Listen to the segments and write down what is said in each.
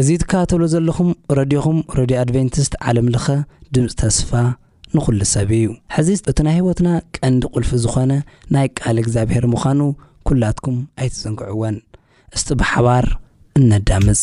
እዚ ትከታተልዎ ዘለኹም ረድዮኹም ረድዮ ኣድቬንቲስት ዓለም ለኸ ድምጺ ተስፋ ንኹሉ ሰብ እዩ። ሕዚ እቲ ናይ ህይወትና ቀንዲ ቁልፊ ዝኾነ ናይ ቃል እግዚኣብሔር ምዃኑ ኩላትኩም ኣይትዘንግዕወን። እስቲ ብሓባር እነዳምጽ።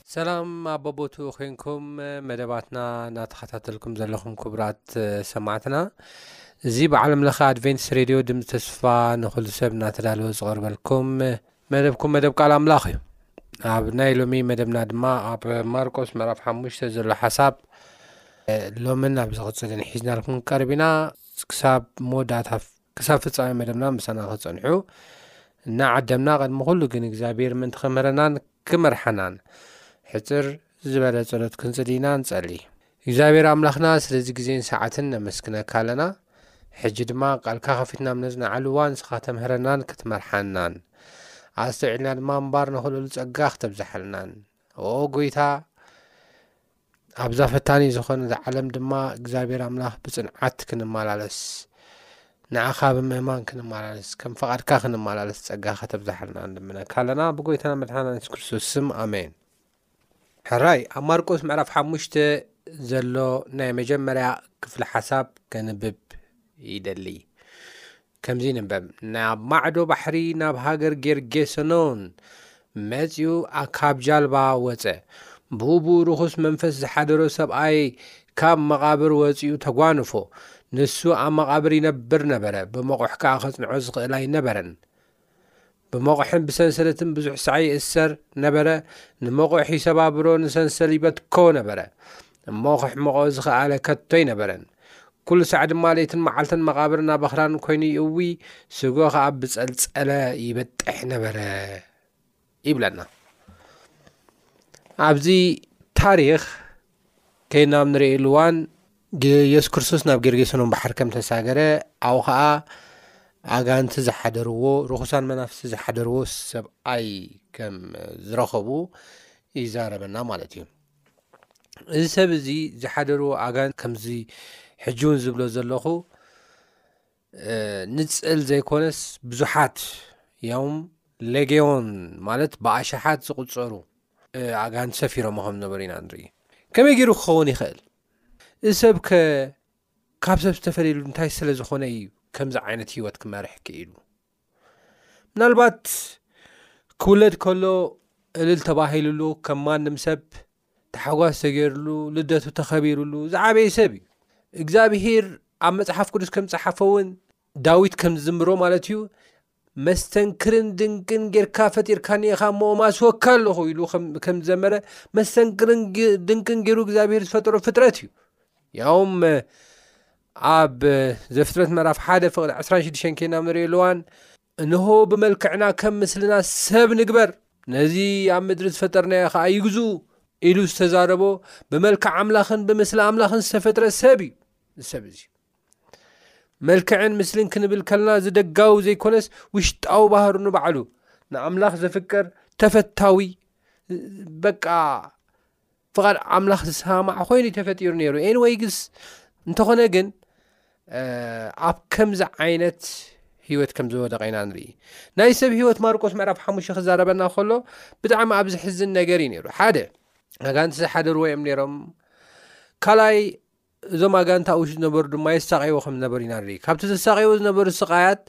ሰላም ኣብ በቦትኡ ኮንኩም መደባትና እናተኸታተልኩም ዘለኹም ክቡራት ሰማዕትና እዚ ብዓለም ለኸ ኣድቨንትስ ሬድዮ ድምፂ ተስፋ ንኹሉ ሰብ እናተዳለወ ዝቐርበልኩም መደብኩም መደብ ቃል ኣምላኽ እዩ ኣብ ናይ ሎሚ መደብና ድማ ኣብ ማርቆስ ምዕራፍ ሓሙሽተ ዘሎ ሓሳብ ሎምን ኣብ ዝቕፅልን ሒዝናልኩም ቀርብ ኢና ክሳብ መወዳእታ ክሳብ ፍፃሚ መደብና ምሳና ክፀንሑ እናዓደምና ቅድሚ ኩሉ ግን እግዚኣብሄር ምእንቲ ከምህረናን ክመርሓናን ሕጽር ዝበለ ጸሎት ክንጽሊ ኢና ንጸሊ። እግዚኣብሔር ኣምላኽና ስለዚ ግዜን ሰዓትን ነመስግነካ ኣለና ሕጂ ድማ ቃልካ ከፊትና ኣብ ነጽንዓሉ እዋን ንስኻ ተምህረናን ክትመርሓናን ኣስተውዒልና ድማ እምባር ንኽእለሉ ጸጋ ክተብዝሓልናን ኦ ጎይታ ኣብዛ ፈታኒ ዝኾነት ዓለም ድማ እግዚኣብሔር ኣምላኽ ብጽንዓት ክንመላለስ ንዓኻ ብምእማን ክንመላለስ ከም ፍቓድካ ክንመላለስ ጸጋ ከተብዛሓልና እንምነካ ኣለና ብጎይታና መድሓና ንስ ክርስቶስ ስም ኣሜን ሕራይ ኣብ ማርቆስ ምዕራፍ ሓሙሽተ ዘሎ ናይ መጀመርያ ክፍሊ ሓሳብ ከንብብ ይደሊ ከምዚ ይንበብ፣ ናብ ማዕዶ ባሕሪ ናብ ሃገር ጌርጌሰኖን መጺኡ ካብ ጃልባ ወጸ። ብኡብኡ ርኹስ መንፈስ ዝሓደሮ ሰብኣይ ካብ መቓብር ወጺኡ ተጓንፎ። ንሱ ኣብ መቓብር ይነብር ነበረ፣ ብመቑሕ ከኣ ከጽንዖ ዝኽእል ኣይነበረን። ብመቑሕን ብሰንሰለትን ብዙሕ ሳዕ ይእሰር ነበረ። ንመቑሕ ይሰባብሮ፣ ንሰንሰል ይበትኮ ነበረ። እሞ ክሕምቖ ዝኸኣለ ከቶ ኣይነበረን። ኩሉ ሳዕ ድማ ለይትን መዓልትን መቓብርን ኣበኽራን ኮይኑ ይእዊ፣ ስግኦ ኸኣ ብጸልጸለ ይበጥሕ ነበረ። ይብለና ኣብዚ ታሪኽ ከይናብ ንርእሉ እዋን የሱስ ክርስቶስ ናብ ጌርጌሰኖም ባሕር ከም ተሳገረ ኣብኡ ኸዓ ኣጋንቲ ዝሓደርዎ ርኹሳን መናፍስቲ ዝሓደርዎ ሰብኣይ ከም ዝረኸቡ ይዛረበና ማለት እዩ እዚ ሰብ እዚ ዝሓደርዎ ኣጋን ከምዚ ሕጂ እውን ዝብሎ ዘለኹ ንጽል ዘይኮነስ ብዙሓት ያውም ሌጌዮን ማለት ብኣሽሓት ዝቝጸሩ ኣጋንንቲ ሰፊሮሞ ከም ዝነበሩ ኢና ንርኢ ከመይ ገይሩ ክኸውን ይኽእል እሰብ ከ ካብ ሰብ ዝተፈለየሉ እንታይ ስለ ዝኾነ እዩ ከምዚ ዓይነት ህይወት ክመርሕ ክኢሉ ምናልባት ክውለድ ከሎ እልል ተባሂሉሉ ከም ማንም ሰብ ተሓጓስ ተገይርሉ ልደቱ ተኸቢሩሉ ዝዓበየ ሰብ እዩ እግዚኣብሄር ኣብ መፅሓፍ ቅዱስ ከም ፀሓፈ እውን ዳዊት ከም ዝዝምሮ ማለት እዩ መስተንክርን ድንቅን ጌርካ ፈጢርካኒ ኢኻ እሞ ማስወካ ኣለኹ ኢሉ ከም ዝዘመረ መስተንክርን ድንቅን ገይሩ እግዚኣብሄር ዝፈጠሮ ፍጥረት እዩ ያውም ኣብ ዘፍጥረት መራፍ ሓደ ፍቕዲ 26 ኬና ንሪኦ ኣለዋን እንሆ ብመልክዕና ከም ምስልና ሰብ ንግበር፣ ነዚ ኣብ ምድሪ ዝፈጠርናዮ ኸኣ ይግዝኡ ኢሉ ዝተዛረቦ ብመልክዕ ኣምላኽን ብምስሊ ኣምላኽን ዝተፈጥረ ሰብ እዩ። ሰብ እዚ መልክዕን ምስልን ክንብል ከለና ዝደጋዊ ዘይኮነስ ውሽጣዊ ባህሩ ንባዕሉ ንኣምላኽ ዘፍቅር ተፈታዊ በቃ ፍቓድ ኣምላኽ ዝሰማማዕ ኮይኑ ተፈጢሩ ነይሩ ኤንወይ ግስ እንተኾነ ግን ኣብ ከምዚ ዓይነት ህይወት ከም ዝወደቐ ኢና ንርኢ ናይ ሰብ ህይወት ማርቆስ ምዕራፍ ሓሙሽ ክዛረበና ከሎ ብጣዕሚ ኣብ ዝሕዝን ነገር እዩ ነይሩ ሓደ ኣጋንቲ ዝሓደርዎ እዮም ነይሮም ካልኣይ እዞም ኣጋንታ ውሽ ዝነበሩ ድማ የሳቀይዎ ከም ዝነበሩ ኢና ንርኢ ካብቲ ዘሳቀይዎ ዝነበሩ ስቃያት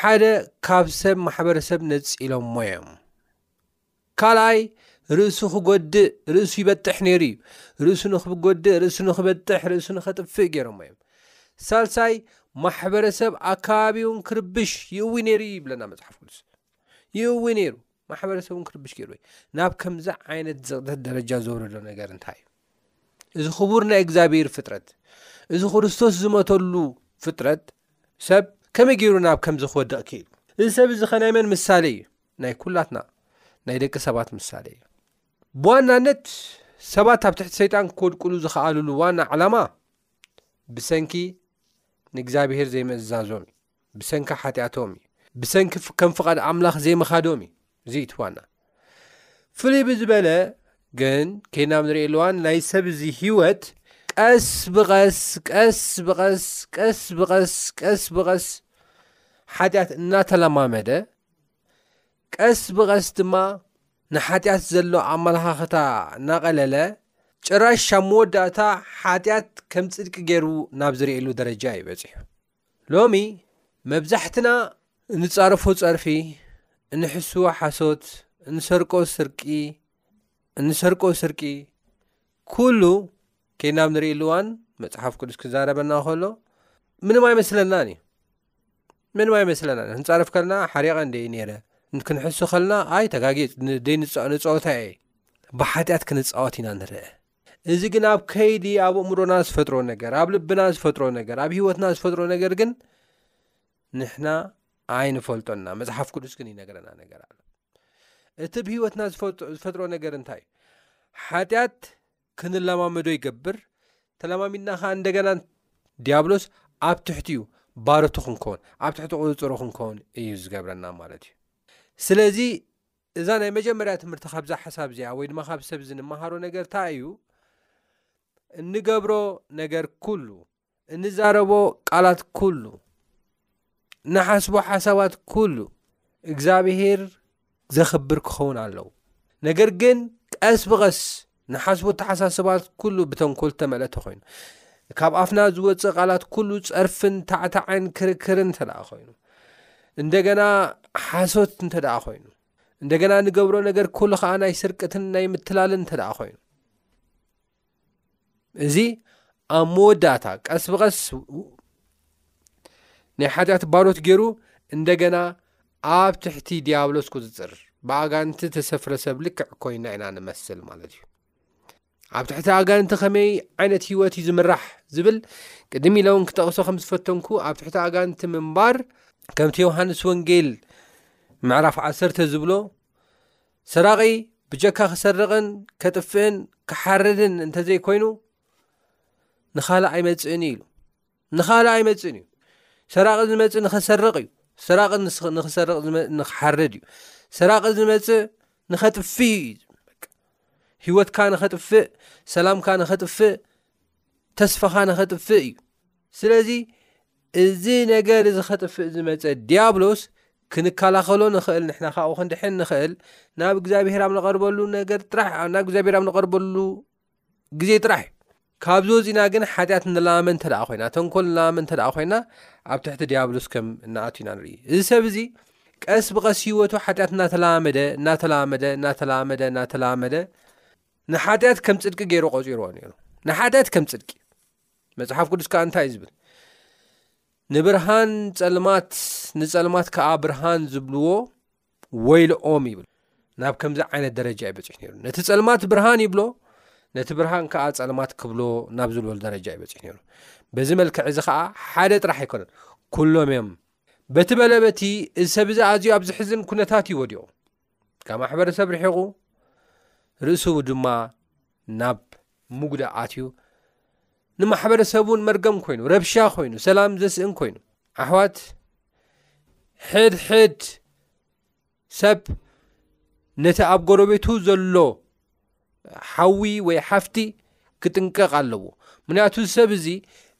ሓደ ካብ ሰብ ማሕበረሰብ ነፂሎሞ እዮም ካልኣይ ርእሱ ክጎድእ ርእሱ ይበጥሕ ነይሩ እዩ ርእሱ ንክጎድእ ርእሱ ንክበጥሕ ርእሱ ንከጥፍእ ገይሮሞ እዮም ሳልሳይ ማሕበረሰብ ኣከባቢውን ክርብሽ ይእዊ ነይሩ እዩ ይብለና መፅሓፍ ቅዱስ ይእዊ ነይሩ ማሕበረሰብ ን ክርብሽ ገይሩ ናብ ከምዚ ዓይነት ዝቕደት ደረጃ ዘውረዶ ነገር እንታይ እዩ እዚ ክቡር ናይ እግዚኣብሄር ፍጥረት እዚ ክርስቶስ ዝመተሉ ፍጥረት ሰብ ከመይ ገይሩ ናብ ከምዚ ክወድቕ ክኢሉ እዚ ሰብ እዚ ኸናይ መን ምሳሌ እዩ ናይ ኩላትና ናይ ደቂ ሰባት ምሳሌ እዩ ብዋናነት ሰባት ኣብ ትሕቲ ሰይጣን ክወድቅሉ ዝኸኣልሉ ዋና ዕላማ ብሰንኪ ንእግዚኣብሄር ዘይመእዛዞም እዩ ብሰንኪ ሓጢኣቶም እዩ ብሰንኪ ከም ፍቓድ ኣምላኽ ዘይምኻዶም እዩ እዚ እቲ ዋና ፍልይ ብዝበለ ግን ከይና ንሪኦ ኣለዋን ናይ ሰብ እዚ ሂወት ቀስ ብቐስ ቀስ ብቐስ ቀስ ብቐስ ቀስ ብቐስ ሓጢኣት እናተለማመደ ቀስ ብቐስ ድማ ንሓጢኣት ዘሎ ኣመለኻኽታ እናቐለለ ጭራሽ ኣብ መወዳእታ ሓጢኣት ከም ጽድቂ ገይሩ ናብ ዝርእየሉ ደረጃ እዩ በጺሑ ሎሚ መብዛሕትና እንጻረፎ ጸርፊ እንሕስዎ ሓሶት እንሰርቆ ስርቂ እንሰርቆ ስርቂ ኩሉ ኬና ብ ንርእሉ እዋን መጽሓፍ ቅዱስ ክዛረበና ከሎ ምንም ኣይመስለናን እዩ ምንም ኣይመስለና ክንጻርፍ ከልና ሓሪቐ እንደ ዩ ነረ ክንሕሱ ከልና ኣይ ተጋጊ ንጸወታ እየ ብሓጢኣት ክንጻወት ኢና ንርአ እዚ ግን ኣብ ከይዲ ኣብ እእምሮና ዝፈጥሮ ነገር ኣብ ልብና ዝፈጥሮ ነገር ኣብ ሂወትና ዝፈጥሮ ነገር ግን ንሕና ኣይንፈልጦና መጽሓፍ ቅዱስ ግን ይነገረና ነገር ኣሎ እቲ ብ ሂወትና ዝፈጥሮ ነገር እንታይ እዩ ሓጢኣት ክንለማመዶ ይገብር ተለማሚድና ከ እንደገና ዲያብሎስ ኣብ ትሕቲ እዩ ባረቱ ክንከውን ኣብ ትሕቲ ቅፅፅሩ ክንከውን እዩ ዝገብረና ማለት እዩ ስለዚ እዛ ናይ መጀመርያ ትምህርቲ ካብዛ ሓሳብ እዚኣ ወይ ድማ ካብ ሰብ ዝንመሃሮ ነገር እታ እዩ እንገብሮ ነገር ኩሉ እንዛረቦ ቃላት ኩሉ ንሓስቦ ሓሳባት ኩሉ እግዚኣብሄር ዘኽብር ክኸውን ኣለዉ ነገር ግን ቀስ ብቐስ ንሓስቦ ተሓሳስባት ኩሉ ብተንኮል ዝተመልአ ተኮይኑ ካብ ኣፍና ዝወፅእ ቃላት ኩሉ ፀርፍን ታዕታዕን ክርክርን እንተ ደኣ ኮይኑ እንደገና ሓሶት እንተ ደኣ ኮይኑ እንደገና ንገብሮ ነገር ኩሉ ከዓ ናይ ስርቅትን ናይ ምትላልን እንተ ደኣ ኮይኑ እዚ ኣብ መወዳእታ ቀስ ብቐስ ናይ ሓጢኣት ባሮት ገይሩ እንደገና ኣብ ትሕቲ ዲያብሎስ ቁፅፅር ብኣጋንቲ ተሰፍረ ሰብ ልክዕ ኮይና ኢና ንመስል ማለት እዩ ኣብ ትሕቲ ኣጋንንቲ ከመይ ዓይነት ህይወት እዩ ዝምራሕ ዝብል ቅድሚ ኢለ እውን ክጠቕሶ ከም ዝፈተንኩ ኣብ ትሕቲ ኣጋንንቲ ምንባር ከምቲ ዮሃንስ ወንጌል ምዕራፍ ዓሰርተ ዝብሎ ሰራቒ ብጀካ ክሰርቕን ከጥፍእን ክሓርድን እንተዘይኮይኑ ንኻልእ ኣይመፅእን እዩ ኢሉ ንኻልእ ኣይመፅእን እዩ ሰራቂ ዝመፅእ ንኸሰርቕ እዩ ሰራቂ ንኽሰርቕ ንክሓርድ እዩ ሰራቂ ዝመፅእ ንኸጥፍእ እዩ ሂወትካ ንኸጥፍእ ሰላምካ ንኸጥፍእ ተስፋኻ ንኸጥፍእ እዩ ስለዚ እዚ ነገር እዚ ኸጥፍእ ዝመጸ ዲያብሎስ ክንከላኸሎ ንኽእል ንሕና ካብኡ ክንድሕን ንኽእል ናብ እግዚኣብሄር ኣብ ንቐርበሉ ነገር ጥራሕ ናብ እግዚኣብሄር ኣብ ንቐርበሉ ግዜ ጥራሕ እዩ ካብዚ ወዚና ግን ሓጢኣት ንላመ እንተ ደኣ ኮይና ተንኮል ንላመ እንተ ደኣ ኮይና ኣብ ትሕቲ ዲያብሎስ ከም እናኣቱ ኢና ንርኢ እዚ ሰብ እዚ ቀስ ብቐስ ህይወቱ ሓጢኣት እናተላመደ እናተላመደ እናተላመደ እናተላመደ ንሓጢኣት ከም ጽድቂ ገይሩ ቆጺርዎ ነይሩ ንሓጢኣት ከም ጽድቂ መጽሓፍ ቅዱስ ከኣ እንታይ እዩ ዝብል ንብርሃን ጸልማት ንጸልማት ከኣ ብርሃን ዝብልዎ ወይልኦም ይብል ናብ ከምዚ ዓይነት ደረጃ እዩ በፂሕ ነይሩ ነቲ ጸልማት ብርሃን ይብሎ ነቲ ብርሃን ከኣ ጸልማት ክብሎ ናብ ዝልበሉ ደረጃ እዩ በፂሕ ነይሩ በዚ መልክዕ እዚ ከኣ ሓደ ጥራሕ ኣይኮነን ኩሎም እዮም በቲ በለበቲ እዚ ሰብ እዚ ኣዝዩ ኣብ ዝሕዝን ኩነታት እዩ ወዲቑ ካብ ማሕበረሰብ ርሒቑ ርእሱ ድማ ናብ ምጉዳእ ኣትዩ ንማሕበረሰብ እውን መርገም ኮይኑ ረብሻ ኮይኑ ሰላም ዘስእን ኮይኑ ኣሕዋት ሕድ ሕድ ሰብ ነቲ ኣብ ጎረቤቱ ዘሎ ሓዊ ወይ ሓፍቲ ክጥንቀቕ ኣለዎ ምክንያቱ ሰብ እዚ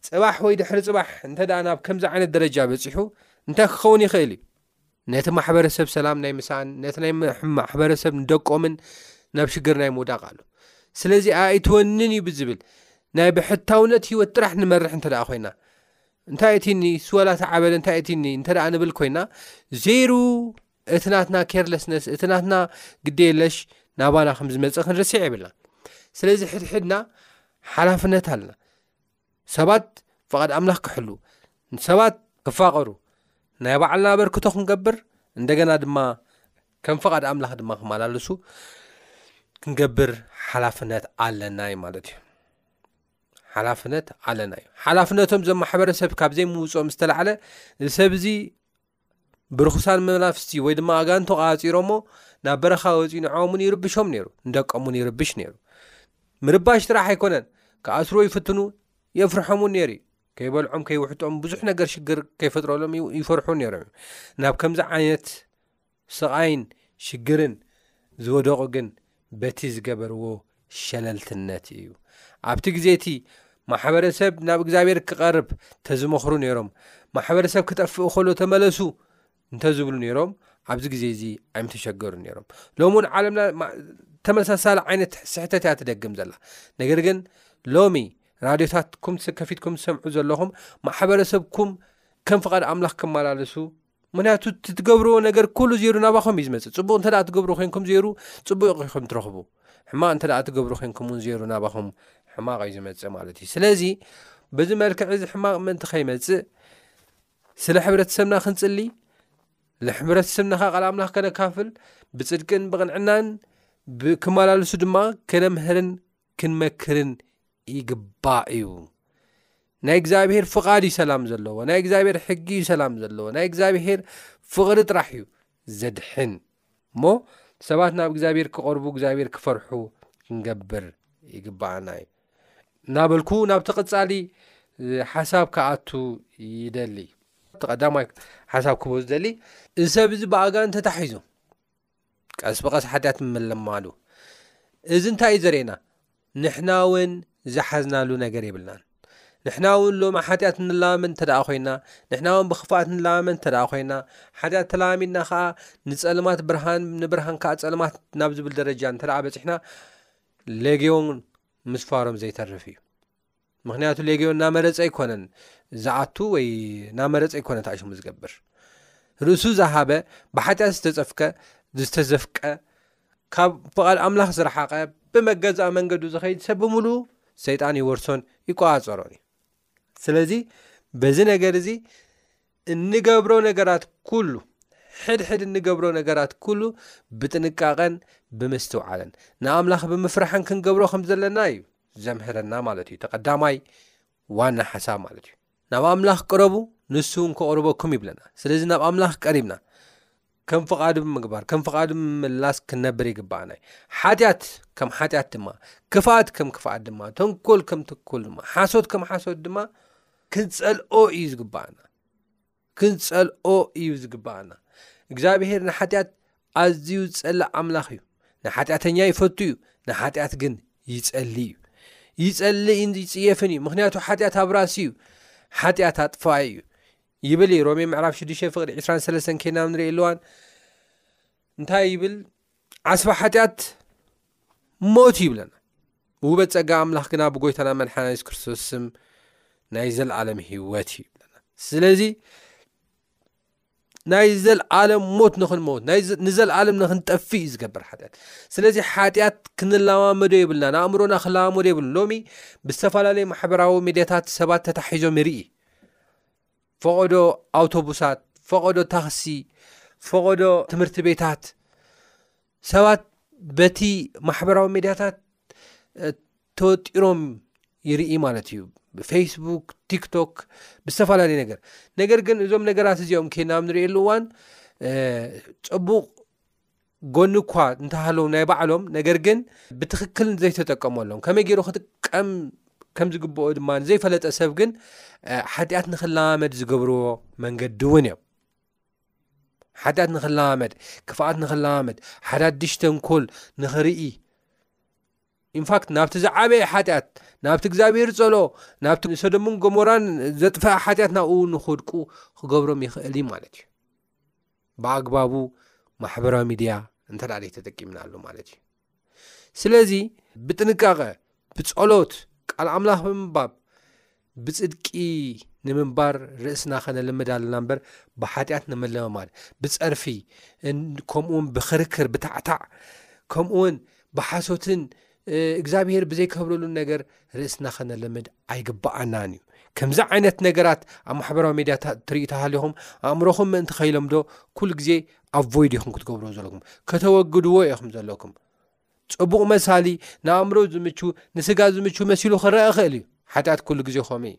ፅባሕ ወይ ድሕሪ ፅባሕ እንተ ናብ ከምዚ ዓይነት ደረጃ በፂሑ እንታይ ክኸውን ይኽእል እዩ ነቲ ማሕበረሰብ ሰላም ናይ ምስኣን ነቲ ናይ ማሕበረሰብ ንደቆምን ናብ ሽግር ናይ ምውዳቕ ኣሎ ስለዚ ኣይትወንን እዩ ብዝብል ናይ ብሕታውነት ሂወት ጥራሕ ንመርሕ እንተ ኮይና እንታይ እቲኒ ስወላት ዓበለ እንታይ እቲኒ እንተ ንብል ኮይና ዜሩ እቲ ናትና ኬርለስነስ እቲ ናትና ግዴለሽ ናባና ከም ዝመፅእ ክንርስዕ የብልና ስለዚ ሕድሕድና ሓላፍነት ኣለና ሰባት ፍቓድ ኣምላኽ ክሕሉ ሰባት ክፋቐሩ ናይ ባዕልና ኣበርክቶ ክንገብር እንደገና ድማ ከም ፍቓድ ኣምላኽ ድማ ክመላለሱ ክንገብር ሓላፍነት ኣለና ዩ ማለት እዩ ሓላፍነት ኣለና እዩ ሓላፍነቶም ዘማሕበረሰብ ካብ ዘይምውፅኦም ዝተላዓለ ንሰብ እዚ ብርኹሳን መናፍስቲ ወይ ድማ ኣጋንቶ ቃፂሮሞ ናብ በረኻ ወፅኡ ንዖም እውን ይርብሾም ነይሩ ንደቀም እውን ይርብሽ ነይሩ ምርባሽ ጥራሕ ኣይኮነን ክኣስርዎ ይፍትኑ የፍርሖም እውን ነይሩ እዩ ከይበልዖም ከይውሕጦም ብዙሕ ነገር ሽግር ከይፈጥረሎም ይፈርሑ ነይሮም እዩ ናብ ከምዚ ዓይነት ስቓይን ሽግርን ዝወደቑ ግን በቲ ዝገበርዎ ሸለልትነት እዩ ኣብቲ ግዜ እቲ ማሕበረሰብ ናብ እግዚኣብሔር ክቐርብ ተዝመኽሩ ነይሮም ማሕበረሰብ ክጠፍእ ከሎ ተመለሱ እንተዝብሉ ነይሮም ኣብዚ ግዜ እዚ ኣይምተሸገሩ ነይሮም ሎሚ እውን ዓለምና ተመሳሳሊ ዓይነት ስሕተት እያ ትደግም ዘላ ነገር ግን ሎሚ ራድዮታትኩም ከፊትኩም ዝሰምዑ ዘለኹም ማሕበረሰብኩም ከም ፍቓድ ኣምላኽ ክመላለሱ ምክንያቱ እቲ ትገብርዎ ነገር ኩሉ ዜሩ ናባኸም እዩ ዝመፅእ ፅቡቅ እንተ ትገብሩ ኮንኩም ዜሩ ፅቡቅ ኢኹም ትረኽቡ ሕማቅ እንተ ትገብሩ ኮንኩም እውን ዜሩ ናባኹም ሕማቅ እዩ ዝመፅእ ማለት እዩ ስለዚ በዚ መልክዕ እዚ ሕማቅ ምእንቲ ከይመፅእ ስለ ሕብረተሰብና ክንፅሊ ንሕብረተሰብና ካ ቃል ኣምላኽ ከነካፍል ብፅድቅን ብቕንዕናን ክመላልሱ ድማ ከነምህርን ክንመክርን ይግባእ እዩ ናይ እግዚኣብሄር ፍቓድ እዩ ሰላም ዘለዎ ናይ እግዚኣብሄር ሕጊ እዩ ሰላም ዘለዎ ናይ እግዚኣብሄር ፍቕሪ ጥራሕ እዩ ዘድሕን እሞ ሰባት ናብ እግዚኣብሄር ክቐርቡ እግዚኣብሄር ክፈርሑ ክንገብር ይግባኣና እዩ እናበልኩ ናብ ተቐጻሊ ሓሳብ ክኣቱ ይደሊ ተቀዳማይ ሓሳብ ክበ ዝደሊ እዚ ሰብ እዚ ብኣጋን ተታሒዞ ቀስ ብቐስ ሓጢኣት ምልማዱ እዚ እንታይ እዩ ዘርእና ንሕና እውን ዝሓዝናሉ ነገር የብልናን ንሕና እውን ሎሚ ሓጢኣት ንላማመድ እንተ ኮይና ንሕና እውን ብክፍኣት ንላማመድ እተ ኮይና ሓጢኣት ተላሚድና ከዓ ንፀልማት ብርሃን ንብርሃን ከዓ ፀልማት ናብ ዝብል ደረጃ እንተ በፅሕና ሌጌዮን ምስፋሮም ዘይተርፍ እዩ ምክንያቱ ሌግዮ እናመረፀ ኣይኮነን ዝኣቱ ወይ ናመረፀ ኣይኮነ ተኣሽሙ ዝገብር ርእሱ ዝሃበ ብሓጢኣት ዝተፀፍከ ዝተዘፍቀ ካብ ፍቓድ ኣምላኽ ዝረሓቐ ብመገዛኣ መንገዱ ዝኸይድ ሰብ ብምሉ ሰይጣን ይወርሶን ይቆፃፀሮን እዩ ስለዚ በዚ ነገር እዚ እንገብሮ ነገራት ኩሉ ሕድሕድ እንገብሮ ነገራት ኩሉ ብጥንቃቐን ብምስትውዓለን ንኣምላኽ ብምፍራሕን ክንገብሮ ከም ዘለና እዩ ዘምህረና ማለት እዩ ተቀዳማይ ዋና ሓሳብ ማለት እዩ ናብ ኣምላኽ ቅረቡ ንሱ እውን ከቕርበኩም ይብለና ስለዚ ናብ ኣምላኽ ቀሪብና ከም ፍቓዱ ብምግባር ከም ፍቓዱ ምምላስ ክንነብር ይግባኣና ዩ ሓጢኣት ከም ሓጢኣት ድማ ክፍኣት ከም ክፍኣት ድማ ተንኮል ከም ትኮል ድማ ሓሶት ከም ሓሶት ድማ ክንፀልኦ እዩ ዝግባኣና ክንጸልኦ እዩ ዝግብኣና እግዚኣብሄር ንሓጢኣት ኣዝዩ ዝጸላእ ኣምላኽ እዩ ንሓጢኣተኛ ይፈቱ እዩ ንሓጢኣት ግን ይጸሊ እዩ ይጸልእን ይጽየፍን እዩ ምክንያቱ ሓጢኣት ኣብራሲ እዩ ሓጢኣት ኣጥፋኢ እዩ ይብል እዩ ሮሜ ምዕራፍ 6ዱሽ ፍቅዲ 23 ኬናብ ንሪኢ ኣለዋን እንታይ ይብል ዓስባ ሓጢኣት ሞት እዩ ይብለና ውበት ጸጋ ኣምላኽ ግና ብጎይታና መድሓና የሱስ ክርስቶስ ስም ናይ ዘለዓለም ህይወት እዩ ይብለና ስለዚ ናይ ዘለዓለም ሞት ንክንመውት ንዘለዓለም ንክንጠፍ እዩ ዝገብር ሓጢኣት ስለዚ ሓጢኣት ክንለማመዶ የብልና ንኣእምሮና ክለማመዶ የብሉ ሎሚ ብዝተፈላለዩ ማሕበራዊ ሚድያታት ሰባት ተታሒዞም ይርኢ ፈቐዶ ኣውቶቡሳት ፈቐዶ ታክሲ ፈቐዶ ትምህርቲ ቤታት ሰባት በቲ ማሕበራዊ ሜድያታት ተወጢሮም ይርኢ ማለት እዩ ብፌስቡክ ቲክቶክ ብዝተፈላለዩ ነገር ነገር ግን እዞም ነገራት እዚኦም ኬናም ንርእየሉ እዋን ፅቡቅ ጎኒ እኳ እንተሃለዉ ናይ ባዕሎም ነገር ግን ብትክክል ዘይተጠቀመሎም ከመይ ገይሩ ክጥቀም ከም ዝግብኦ ድማ ዘይፈለጠ ሰብ ግን ሓጢኣት ንክላማመድ ዝገብርዎ መንገዲ እውን እዮም ሓጢኣት ንክለማመድ ክፍኣት ንክለማመድ ሓዳድሽ ተንኮል ንክርኢ ኢንፋክት ናብቲ ዝዓበየ ሓጢኣት ናብቲ እግዚኣብሄር ፀሎ ናብቲ ሰደሙን ጎሞራን ዘጥፈዐ ሓጢኣት ናብኡ ንክወድቁ ክገብሮም ይኽእል እዩ ማለት እዩ ብኣግባቡ ማሕበራዊ ሚድያ እንተደኣ ተጠቂምናሉ ማለት እዩ ስለዚ ብጥንቃቐ ብጸሎት ቃል ኣምላኽ ብምንባብ ብጽድቂ ንምንባር ርእስና ኸነልምድ ኣለና እምበር ብሓጢኣት ንምልምማድ ብጸርፊ ከምኡውን ብኽርክር ብታዕታዕ ከምኡውን ብሓሶትን እግዚኣብሄር ብዘይከብረሉን ነገር ርእስና ኸነልምድ ኣይግብኣናን እዩ ከምዚ ዓይነት ነገራት ኣብ ማሕበራዊ ሜድያታት ትርኢ ተሃሊኹም ኣእምሮኹም ምእንቲ ከይሎምዶ ኩሉ ግዜ ኣብ ቮይድ ኢኹም ክትገብርዎ ዘለኩም ከተወግድዎ ኢኹም ዘለኩም ፅቡቕ መሳሊ ንኣእምሮ ዝምቹ ንስጋ ዝምቹ መሲሉ ክረአ ይኽእል እዩ ሓጢኣት ኩሉ ግዜ ከምኡ እዩ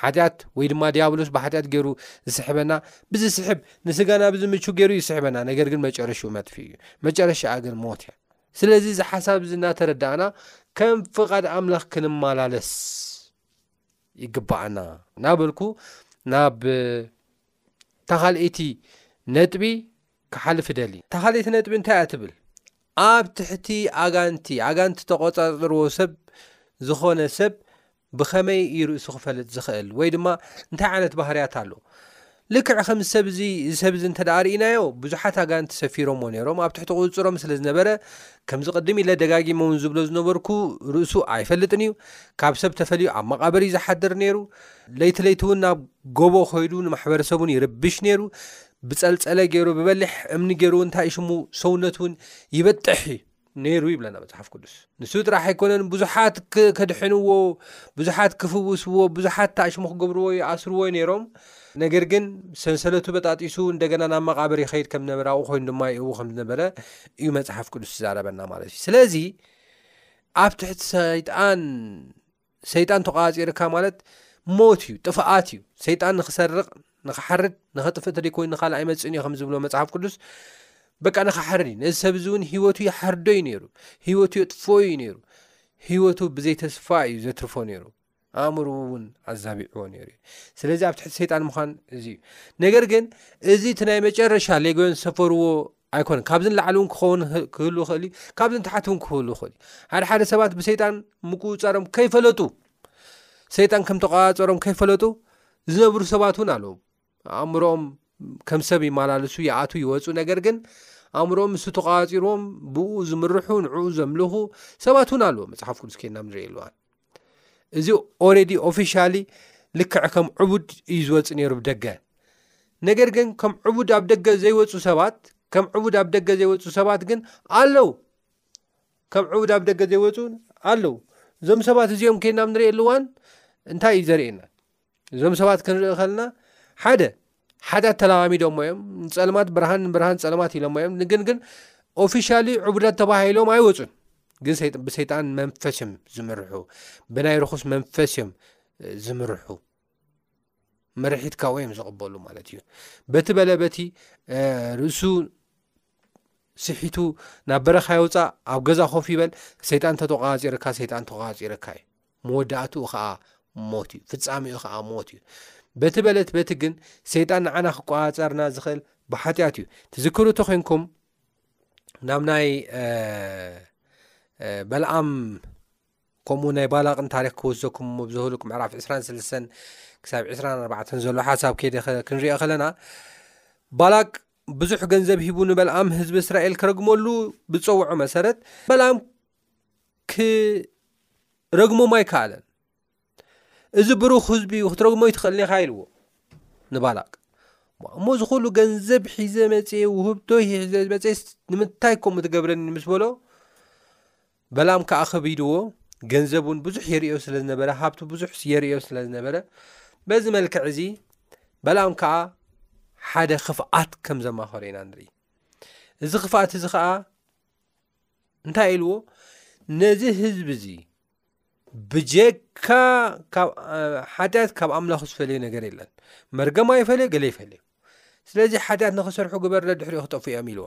ሓጢኣት ወይ ድማ ዲያብሎስ ብሓጢኣት ገይሩ ዝስሕበና ብዝስሕብ ንስጋና ብዝምቹ ገይሩ ይስሕበና ነገር ግን መጨረሽኡ መጥፊ እዩ መጨረሻኣ ግን ሞት እያ ስለዚ እዚ ሓሳብ እዚ እናተረዳእና ከም ፍቓድ ኣምላኽ ክንመላለስ ይግባኣና እናበልኩ ናብ ተኻልእይቲ ነጥቢ ክሓልፍ እደሊ ተኻልእይቲ ነጥቢ እንታይ እያ ትብል ኣብ ትሕቲ ኣጋንቲ ኣጋንቲ ተቆፃፅርዎ ሰብ ዝኾነ ሰብ ብኸመይ እዩ ርእሱ ክፈልጥ ዝኽእል ወይ ድማ እንታይ ዓይነት ባህርያት ኣሎ? ልክዕ ከም ሰብ እዚ እዚ ሰብ እዚ እንተ ርእናዮ ብዙሓት ኣጋንንቲ ሰፊሮምዎ ነይሮም ኣብ ትሕቲ ቁፅፅሮም ስለ ዝነበረ ከምዚ ቅድም ኢለ ደጋጊመ እውን ዝብሎ ዝነበርኩ ርእሱ ኣይፈልጥን እዩ ካብ ሰብ ተፈልዩ ኣብ መቓብር እዩ ዝሓድር ነይሩ ለይቲ ለይቲ እውን ናብ ጎቦ ኮይዱ ንማሕበረሰቡን ይርብሽ ነይሩ ብፀልፀለ ገይሩ ብበሊሕ እምኒ ገይሩ እንታይ ሽሙ ሰውነት እውን ይበጥሕ እዩ ነይሩ ይብለና መጽሓፍ ቅዱስ። ንሱ ጥራሕ ኣይኮነን ብዙሓት ከድሕንዎ፣ ብዙሓት ክፍውስዎ፣ ብዙሓት ታእሽሙ ክገብርዎ ይኣስርዎ ነይሮም። ነገር ግን ሰንሰለቱ በጣጢሱ እንደገና ናብ መቓብር ይኸይድ ከም ዝነበረ ኣብኡ ኮይኑ ድማ ይእዉ ከም ዝነበረ እዩ መጽሓፍ ቅዱስ ዝዛረበና ማለት እዩ። ስለዚ ኣብ ትሕቲ ሰይጣን ሰይጣን ተቋፂርካ ማለት ሞት እዩ ጥፍኣት እዩ ሰይጣን ንክሰርቕ ንክሓርድ ንኸጥፍእ ተደይ ኮይኑ ንካልእ ኣይመፅእን እዩ ከም ዝብሎ መፅሓፍ ቅዱስ በቃ ንክሓርድ እዩ ነዚ ሰብ እዚ እውን ሂወቱ ይሓርዶ እዩ ነይሩ ሂወቱ የጥፎ እዩ ነይሩ ሂወቱ ብዘይ ተስፋ እዩ ዘትርፎ ነይሩ ኣእምሩ እውን ኣዛቢዕዎ ነይሩ እዩ ስለዚ ኣብ ትሕቲ ሰይጣን ምዃን እዚ እዩ ነገር ግን እዚ እቲ ናይ መጨረሻ ሌጎዮን ዝሰፈርዎ ኣይኮነን ካብዚ ንላዕሊ እውን ክኸውን ክህሉ ይኽእል እዩ ካብዚ ንታሓት እውን ክህሉ ይኽእል እዩ ሓደ ሓደ ሰባት ብሰይጣን ምቁፅፃሮም ከይፈለጡ ሰይጣን ከም ተቋፃፀሮም ከይፈለጡ ዝነብሩ ሰባት እውን ኣለዉ ኣእምሮኦም ከም ሰብ ይመላለሱ ይኣት ይወፁ ነገር ግን ኣእምሮኦም ምስ ተቋፂርዎም ብኡ ዝምርሑ ንዕኡ ዘምልኹ ሰባት እውን ኣለዎ መፅሓፍ ቅዱስ ከናም ንሪእየኣለዋን እዚ ኦረዲ ኦፊሻሊ ልክዕ ከም ዕቡድ እዩ ዝወፅ ነይሩ ብደገ ነገር ግን ከም ዕቡድ ኣብ ደገ ዘይወፁ ሰባት ከም ዕቡድ ኣብ ደገ ዘይወፁ ሰባት ግን ኣለው ከም ዕቡድ ኣብ ደገ ዘይወፁ ኣለው እዞም ሰባት እዚኦም ከይናም ንሪእየኣሉዋን እንታይ እዩ ዘርእየና እዞም ሰባት ክንርኢ ከልና ሓደ ሓጢኣት ተለማሚዶሞ እዮም ንፀልማት ብርሃን ንብርሃን ፀልማት ኢሎሞ እዮም ንግን ግን ኦፊሻሊ ዕቡዳት ተባሂሎም ኣይወፁን ግን ብሰይጣን መንፈስ እዮም ዝምርሑ ብናይ ርኹስ መንፈስ እዮም ዝምርሑ መርሒትካ ወይ እዮም ዝቕበሉ ማለት እዩ በቲ በለ በቲ ርእሱ ስሒቱ ናብ በረኻ የውፃእ ኣብ ገዛ ኮፍ ይበል ሰይጣን ተተቋፂርካ ሰይጣን ተቋፂርካ እዩ መወዳእትኡ ኸዓ ሞት እዩ ፍጻሚኡ ኸዓ ሞት እዩ በቲ በለት በቲ ግን ሰይጣን ንዓና ክቆፃፀርና ዝኽእል ብሓጢኣት እዩ ትዝክሩ እቶ ኮንኩም ናብ ናይ በልኣም ከምኡ ናይ ባላቕን ታሪክ ክወስዘኩም ሞ ብዘህሉቅ ምዕራፍ 23 ክሳብ 24 ዘሎ ሓሳብ ከይደ ክንሪኦ ከለና ባላቅ ብዙሕ ገንዘብ ሂቡ ንበልኣም ህዝቢ እስራኤል ክረግመሉ ብፀውዖ መሰረት በልኣም ክረግሞም ኣይከኣለን እዚ ብሩኽ ህዝቢ እዩ ክትረግሞ ይትኽእል ኢኻ ኢልዎ ንባላቅ እሞ እዚ ኩሉ ገንዘብ ሒዘ መፅ ውህብቶ ሒዘ መፀ ንምንታይ ከምኡ ትገብረኒ ምስ በሎ በላም ከዓ ከብይድዎ ገንዘብ እውን ብዙሕ የርእዮ ስለ ዝነበረ ሃብቲ ብዙሕ የርእዮ ስለ ዝነበረ በዚ መልክዕ እዚ በላም ከዓ ሓደ ክፍኣት ከም ዘማኸሩ ኢና ንርኢ እዚ ክፍኣት እዚ ከዓ እንታይ ኢልዎ ነዚ ህዝቢ እዚ ብጀካ ሓጢኣት ካብ ኣምላኽ ዝፈለዩ ነገር የለን መርገማ ይፈለዩ ገለ ይፈለዩ ስለዚ ሓጢኣት ንክሰርሑ ግበር ለድሕሪኦ ክጠፍኡ እዮም ኢልዎ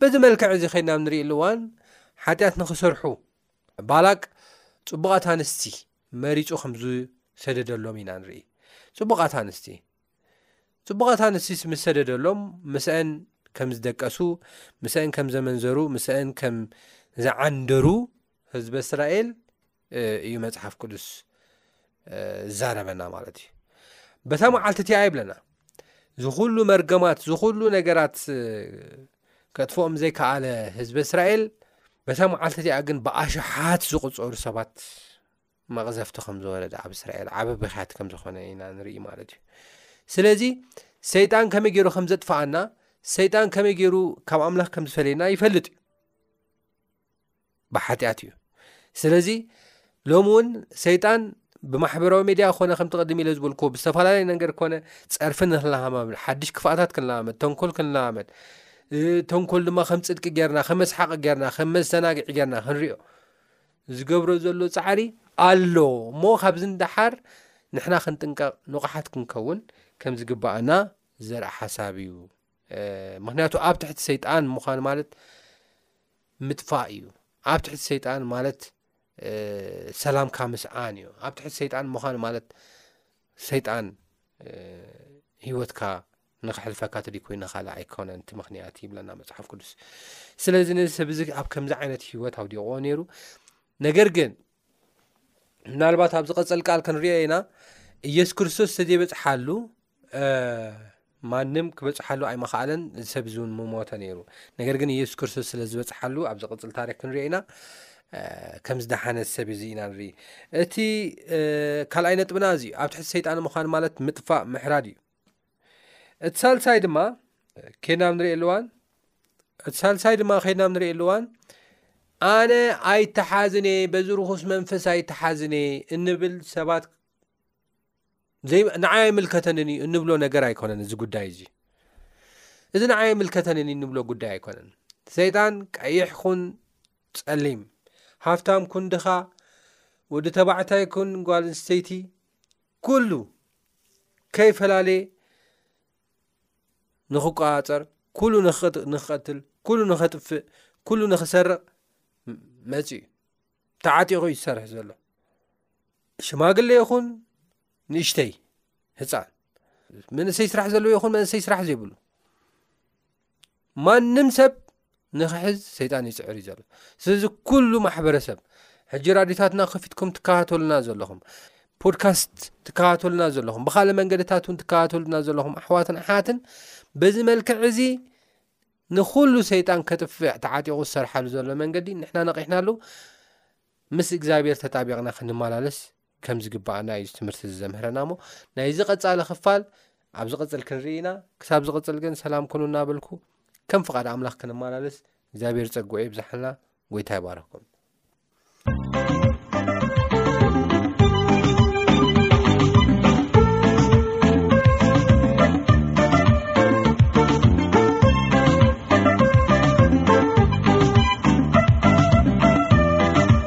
በዚ መልክዕ እዚ ከይድና ንርኢ ኣለዋን ሓጢኣት ንክሰርሑ ባላቅ ፅቡቓት ኣንስቲ መሪፁ ከምዝሰደደሎም ኢና ንርኢ ፅቡቓት ኣንስቲ ጽቡቓት ኣንስቲስ ምስ ሰደደሎም ምስኣን ከም ዝደቀሱ፣ ምስኣን ከም ዘመንዘሩ፣ ምስኣን ከም ዝዓንደሩ ህዝበ እስራኤል እዩ መጽሓፍ ቅዱስ ዝዛረበና ማለት እዩ በታ መዓልቲ እቲኣ ይብለና ዝኹሉ መርገማት ዝኹሉ ነገራት ከጥፍኦም ዘይከኣለ ህዝበ እስራኤል በታ መዓልቲ እቲኣ ግን ብኣሸሓት ዝቕፀሩ ሰባት መቕዘፍቲ ከም ዝወረደ ኣብ እስራኤል ዓበ ብኽያት ከም ዝኾነ ኢና ንርኢ ማለት እዩ ስለዚ ሰይጣን ከመይ ገይሩ ከም ዘጥፍኣና ሰይጣን ከመይ ገይሩ ካብ ኣምላኽ ከም ዝፈለየና ይፈልጥ እዩ ብሓጢኣት እዩ ስለዚ ሎሚ እውን ሰይጣን ብማሕበራዊ ሜድያ ኮነ ከምቲ ቅድሚ ኢለ ዝበልክዎ ብዝተፈላለዩ ነገር ኮነ ፀርፊ ንክለሃማመድ ሓድሽ ክፍኣታት ክንለማመድ ተንኮል ክንለማመድ ተንኮል ድማ ከም ፅድቂ ገርና ከም መስሓቂ ገርና ከም መዘናግዒ ገርና ክንሪኦ ዝገብሮ ዘሎ ጻዕሪ ኣሎ እሞ ካብዚ ንደሓር ንሕና ክንጥንቀቕ ንቑሓት ክንከውን ከም ዝግባኣና ዘርኢ ሓሳብ እዩ ምክንያቱ ኣብ ትሕቲ ሰይጣን ምዃን ማለት ምጥፋእ እዩ ኣብ ትሕቲ ሰይጣን ማለት ሰላምካ ምስኣን እዩ ኣብ ትሕቲ ሰይጣን ምዃን ማለት ሰይጣን ህይወትካ ንኽሕልፈካ ትዲ ኮይና ካልእ ኣይኮነን እቲ ምክንያት ይብለና መፅሓፍ ቅዱስ ስለዚ ነዚ ሰብ እዚ ኣብ ከምዚ ዓይነት ሂወት ኣውዲቕዎ ነይሩ ነገር ግን ምናልባት ኣብ ዝቐፀል ቃል ክንሪኦ ኢና ኢየሱስ ክርስቶስ ተዘይበፅሓሉ ማንም ክበፅሓሉ ኣይመክኣለን እዚ ሰብ እዚ እውን ምሞተ ነይሩ ነገር ግን ኢየሱስ ክርስቶስ ስለ ዝበፅሓሉ ኣብ ዝቕፅል ታሪክ ክንሪኦ ኢና ከም ዝደሓነ ሰብ እዚ ኢና ንርኢ እቲ ካልኣይ ነጥብና እዚዩ ኣብ ትሕቲ ሰይጣን ምዃን ማለት ምጥፋእ ምሕራድ እዩ እቲ ሳልሳይ ድማ ከይድና ብ ንሪእየሉ እዋን እቲ ሳልሳይ ድማ ከይድና ብ ንሪእየሉ እዋን ኣነ ኣይተሓዝን እየ በዚ ርኹስ መንፈስ ኣይተሓዝን እየ እንብል ሰባት ንዓይ ኣይምልከተንን እዩ እንብሎ ነገር ኣይኮነን እዚ ጉዳይ እዙ እዚ ንዓይ ኣይምልከተንን እዩ እንብሎ ጉዳይ ኣይኮነን ሰይጣን ቀይሕ ኹን ጸሊም ሃፍታም ኩን ድኻ ወዲ ተባዕታይ ኩን ጓልንስተይቲ ኩሉ ከይፈላለየ ንክቆፃፀር ኩሉ ንክቀትል ኩሉ ንኸጥፍእ ኩሉ ንክሰርቕ መፅ እዩ ተዓጢቑ እዩ ዝሰርሒ ዘሎ ሽማግሌ ይኹን ንእሽተይ ህፃን መንእሰይ ስራሕ ዘለዎ ይኹን መንእሰይ ስራሕ ዘይብሉ ማንም ሰብ ንክሕዝ ሰይጣን ይፅዕር እዩ ዘሎ ስለዚ ኩሉ ማሕበረሰብ ሕጂ ራዲታትና ከፊትኩም ትከባተሉና ዘለኹም ፖድካስት ትከባተሉና ዘለኹም ብካልእ መንገድታት እውን ትከባተሉና ዘለኹም ኣሕዋትን ኣሓትን በዚ መልክዕ እዚ ንኩሉ ሰይጣን ከጥፍዕ ተዓጢቑ ዝሰርሓሉ ዘሎ መንገዲ ንሕና ነቒሕናሉ ምስ እግዚኣብሔር ተጣቢቕና ክንመላለስ ከም ዝግባኣና እዩ ትምህርቲ እዚ ዘምህረና እሞ ናይዚ ቀፃሊ ክፋል ኣብ ዝቕፅል ክንርኢ ኢና ክሳብ ዝቕፅል ግን ሰላም ኩኑ እናበልኩ ከም ፍቓድ ኣምላኽ ክንመላለስ እግዚኣብሔር ፀግኦ የብዛሓልና ጎይታ ይባረኩም